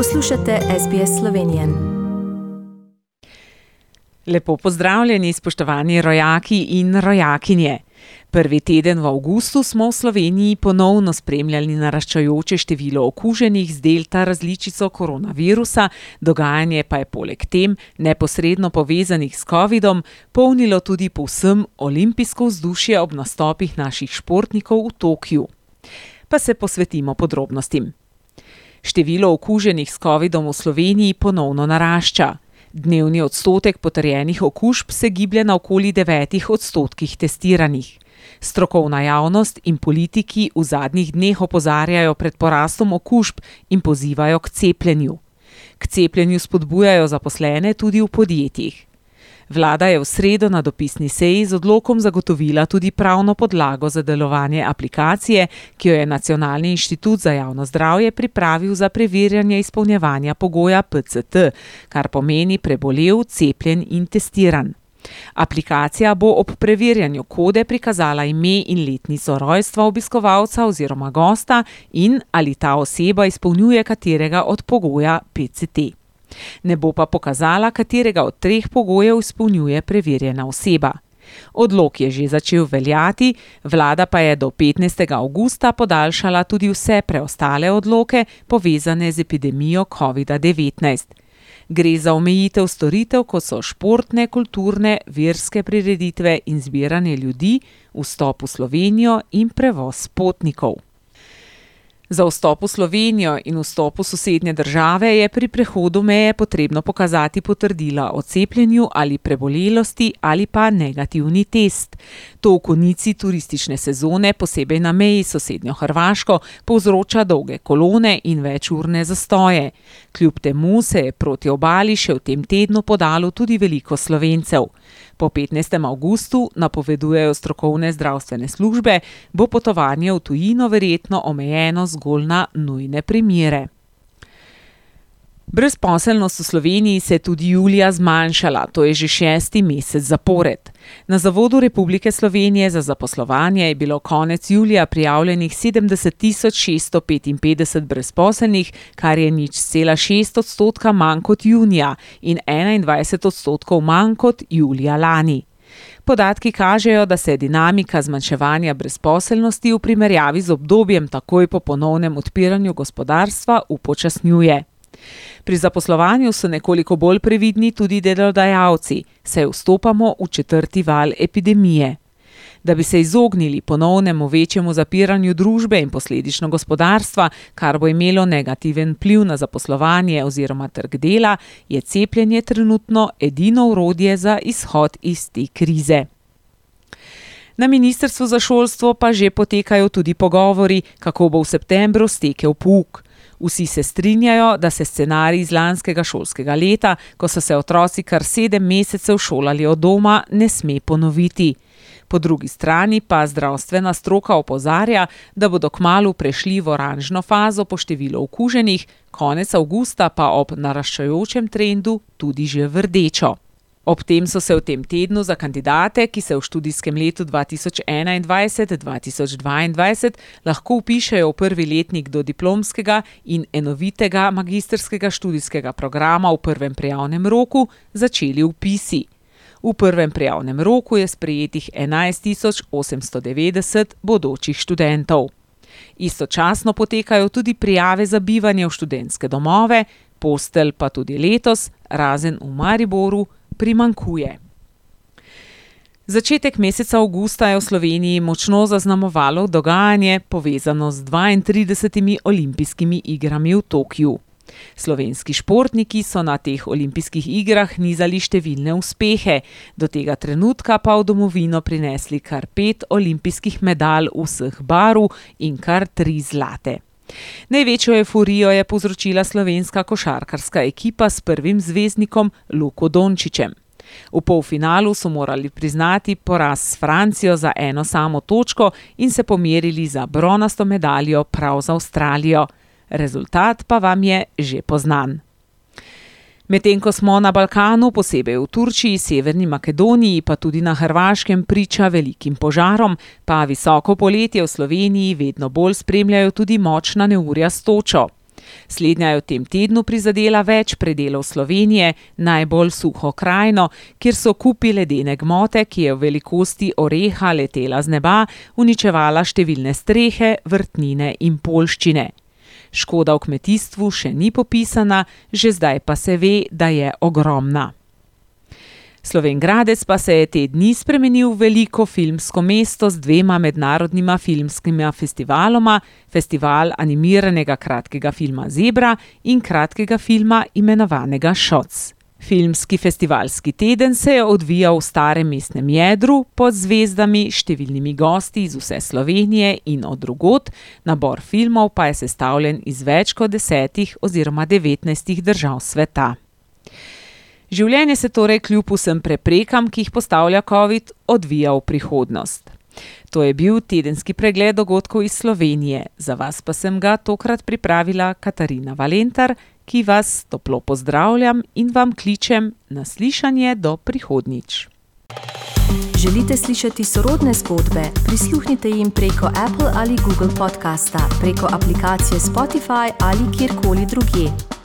Poslušate SBS Slovenije. Lepo pozdravljeni, spoštovani rojaki in rojakinje. Prvi teden v avgustu smo v Sloveniji ponovno spremljali naraščajoče število okuženih z delta različico koronavirusa, dogajanje pa je poleg tem, neposredno povezanih s COVID-om, polnilo tudi povsem olimpijsko vzdušje ob nastopih naših športnikov v Tokiu. Pa se posvetimo podrobnostim. Število okuženih s COVID-om v Sloveniji ponovno narašča. Dnevni odstotek potrjenih okužb se giblje na okoli devetih odstotkih testiranih. Strokovna javnost in politiki v zadnjih dneh opozarjajo pred porastom okužb in pozivajo k cepljenju. K cepljenju spodbujajo zaposlene tudi v podjetjih. Vlada je v sredo na dopisni seji z odlokom zagotovila tudi pravno podlago za delovanje aplikacije, ki jo je Nacionalni inštitut za javno zdravje pripravil za preverjanje izpolnjevanja pogoja PCT, kar pomeni prebolel, cepljen in testiran. Aplikacija bo ob preverjanju kode prikazala ime in letnico rojstva obiskovalca oziroma gosta in ali ta oseba izpolnjuje katerega od pogoja PCT. Ne bo pa pokazala, katerega od treh pogojev izpolnjuje preverjena oseba. Odlok je že začel veljati, vlada pa je do 15. avgusta podaljšala tudi vse preostale odloke povezane z epidemijo COVID-19. Gre za omejitev storitev, kot so športne, kulturne, verske prireditve in zbiranje ljudi, vstop v Slovenijo in prevoz potnikov. Za vstop v Slovenijo in vstop v sosednje države je pri prehodu meje potrebno pokazati potrdila o cepljenju ali prebolelosti ali pa negativni test. To v konici turistične sezone, posebej na meji sosednjo Hrvaško, povzroča dolge kolone in večurne zastoje. Kljub temu se je proti obali še v tem tednu podalo tudi veliko slovencev. Po 15. avgustu, napovedujejo strokovne zdravstvene službe, bo potovanje v tujino verjetno omejeno zgolj na nujne primere. Brezposelnost v Sloveniji se je tudi julija zmanjšala, to je že šesti mesec zapored. Na Zavodu Republike Slovenije za zaposlovanje je bilo konec julija prijavljenih sedemdeset tisoč šeststo petinpetdeset brezposelnih, kar je nič cela šest odstotka manj kot junija in enaindvajset odstotkov manj kot julija lani. Podatki kažejo, da se je dinamika zmanjševanja brezposelnosti v primerjavi z obdobjem takoj po ponovnem odpiranju gospodarstva upočasnjuje. Pri zaposlovanju so nekoliko bolj previdni tudi delodajalci, saj vstopamo v četrti val epidemije. Da bi se izognili ponovnemu večjemu zapiranju družbe in posledično gospodarstva, kar bo imelo negativen vpliv na zaposlovanje oziroma trg dela, je cepljenje trenutno edino orodje za izhod iz te krize. Na ministrstvu za šolstvo pa že potekajo tudi pogovori, kako bo v septembru stekel pouk. Vsi se strinjajo, da se scenarij iz lanskega šolskega leta, ko so se otroci kar sedem mesecev šolali od doma, ne sme ponoviti. Po drugi strani pa zdravstvena stroka opozarja, da bodo kmalu prešli v oranžno fazo po številu okuženih, konec avgusta pa ob naraščajočem trendu tudi že v rdečo. Ob tem so se v tem tednu za kandidate, ki se v študijskem letu dva tisoč enaindvajset-dva tisoč dvaindvajset lahko vpišejo v prvi letnik dodiplomskega in enovitega magistrskega študijskega programa v prvem prijavnem roku, začeli vpisi. V prvem prijavnem roku je sprejetih enajst tisoč osemsto devetdeset bodočih študentov. Istočasno potekajo tudi prijave za bivanje v študentske domove, postelj pa tudi letos, razen v Mariboru, primanjkuje. Začetek meseca avgusta je v Sloveniji močno zaznamovalo dogajanje, povezano z dvaintridesetimi olimpijskimi igrami v Tokiu. Slovenski športniki so na teh olimpijskih igrah nizali številne uspehe, do tega trenutka pa v domovino prinesli kar pet olimpijskih medalj vseh barv in kar tri zlate. Največjo evforijo je povzročila slovenska košarkarska ekipa s prvim zvezdnikom Luko Dončićem. V polfinalu so morali priznati poraz s Francijo za eno samo točko in se pomerili za bronasto medaljo prav z Avstralijo. Rezultat pa vam je že poznan. Medtem ko smo na Balkanu, posebej v Turčiji, Severni Makedoniji pa tudi na Hrvaškem priča velikim požarom, pa visoko poletje v Sloveniji vedno bolj spremljajo tudi močna neurja s točo. Slednja je v tem tednu prizadela več predelov Slovenije, najbolj suho krajino, kjer so kupi ledene gmote, ki je v velikosti oreha letela z neba, uničevala številne strehe, vrtnine in polščine. Škoda v kmetijstvu še ni popisana, že zdaj pa se ve, da je ogromna. Slovenj Gradec pa se je te dni spremenil v veliko filmsko mesto z dvema mednarodnima filmskima festivaloma, festival animiranega kratkega filma Zebra in kratkega filma imenovanega Šoc. Filmski festivalski teden se je odvijal v starem mestnem jedru pod zvezdami, številnimi gosti iz vse Slovenije in od drugot, nabor filmov pa je sestavljen iz več kot desetih oziroma devetnajstih držav sveta. Življenje se torej kljub vsem preprekam, ki jih postavlja covid, odvija v prihodnost. To je bil tedenski pregled dogodkov iz Slovenije, za vas pa sem ga tokrat pripravila Katarina Valentar, ki vas toplo pozdravljam in vam kličem na slišanje do prihodnič. Želite slišati sorodne zgodbe? Prisluhnite jim preko Apple ali Google podcasta, preko aplikacije Spotify ali kjerkoli drugje.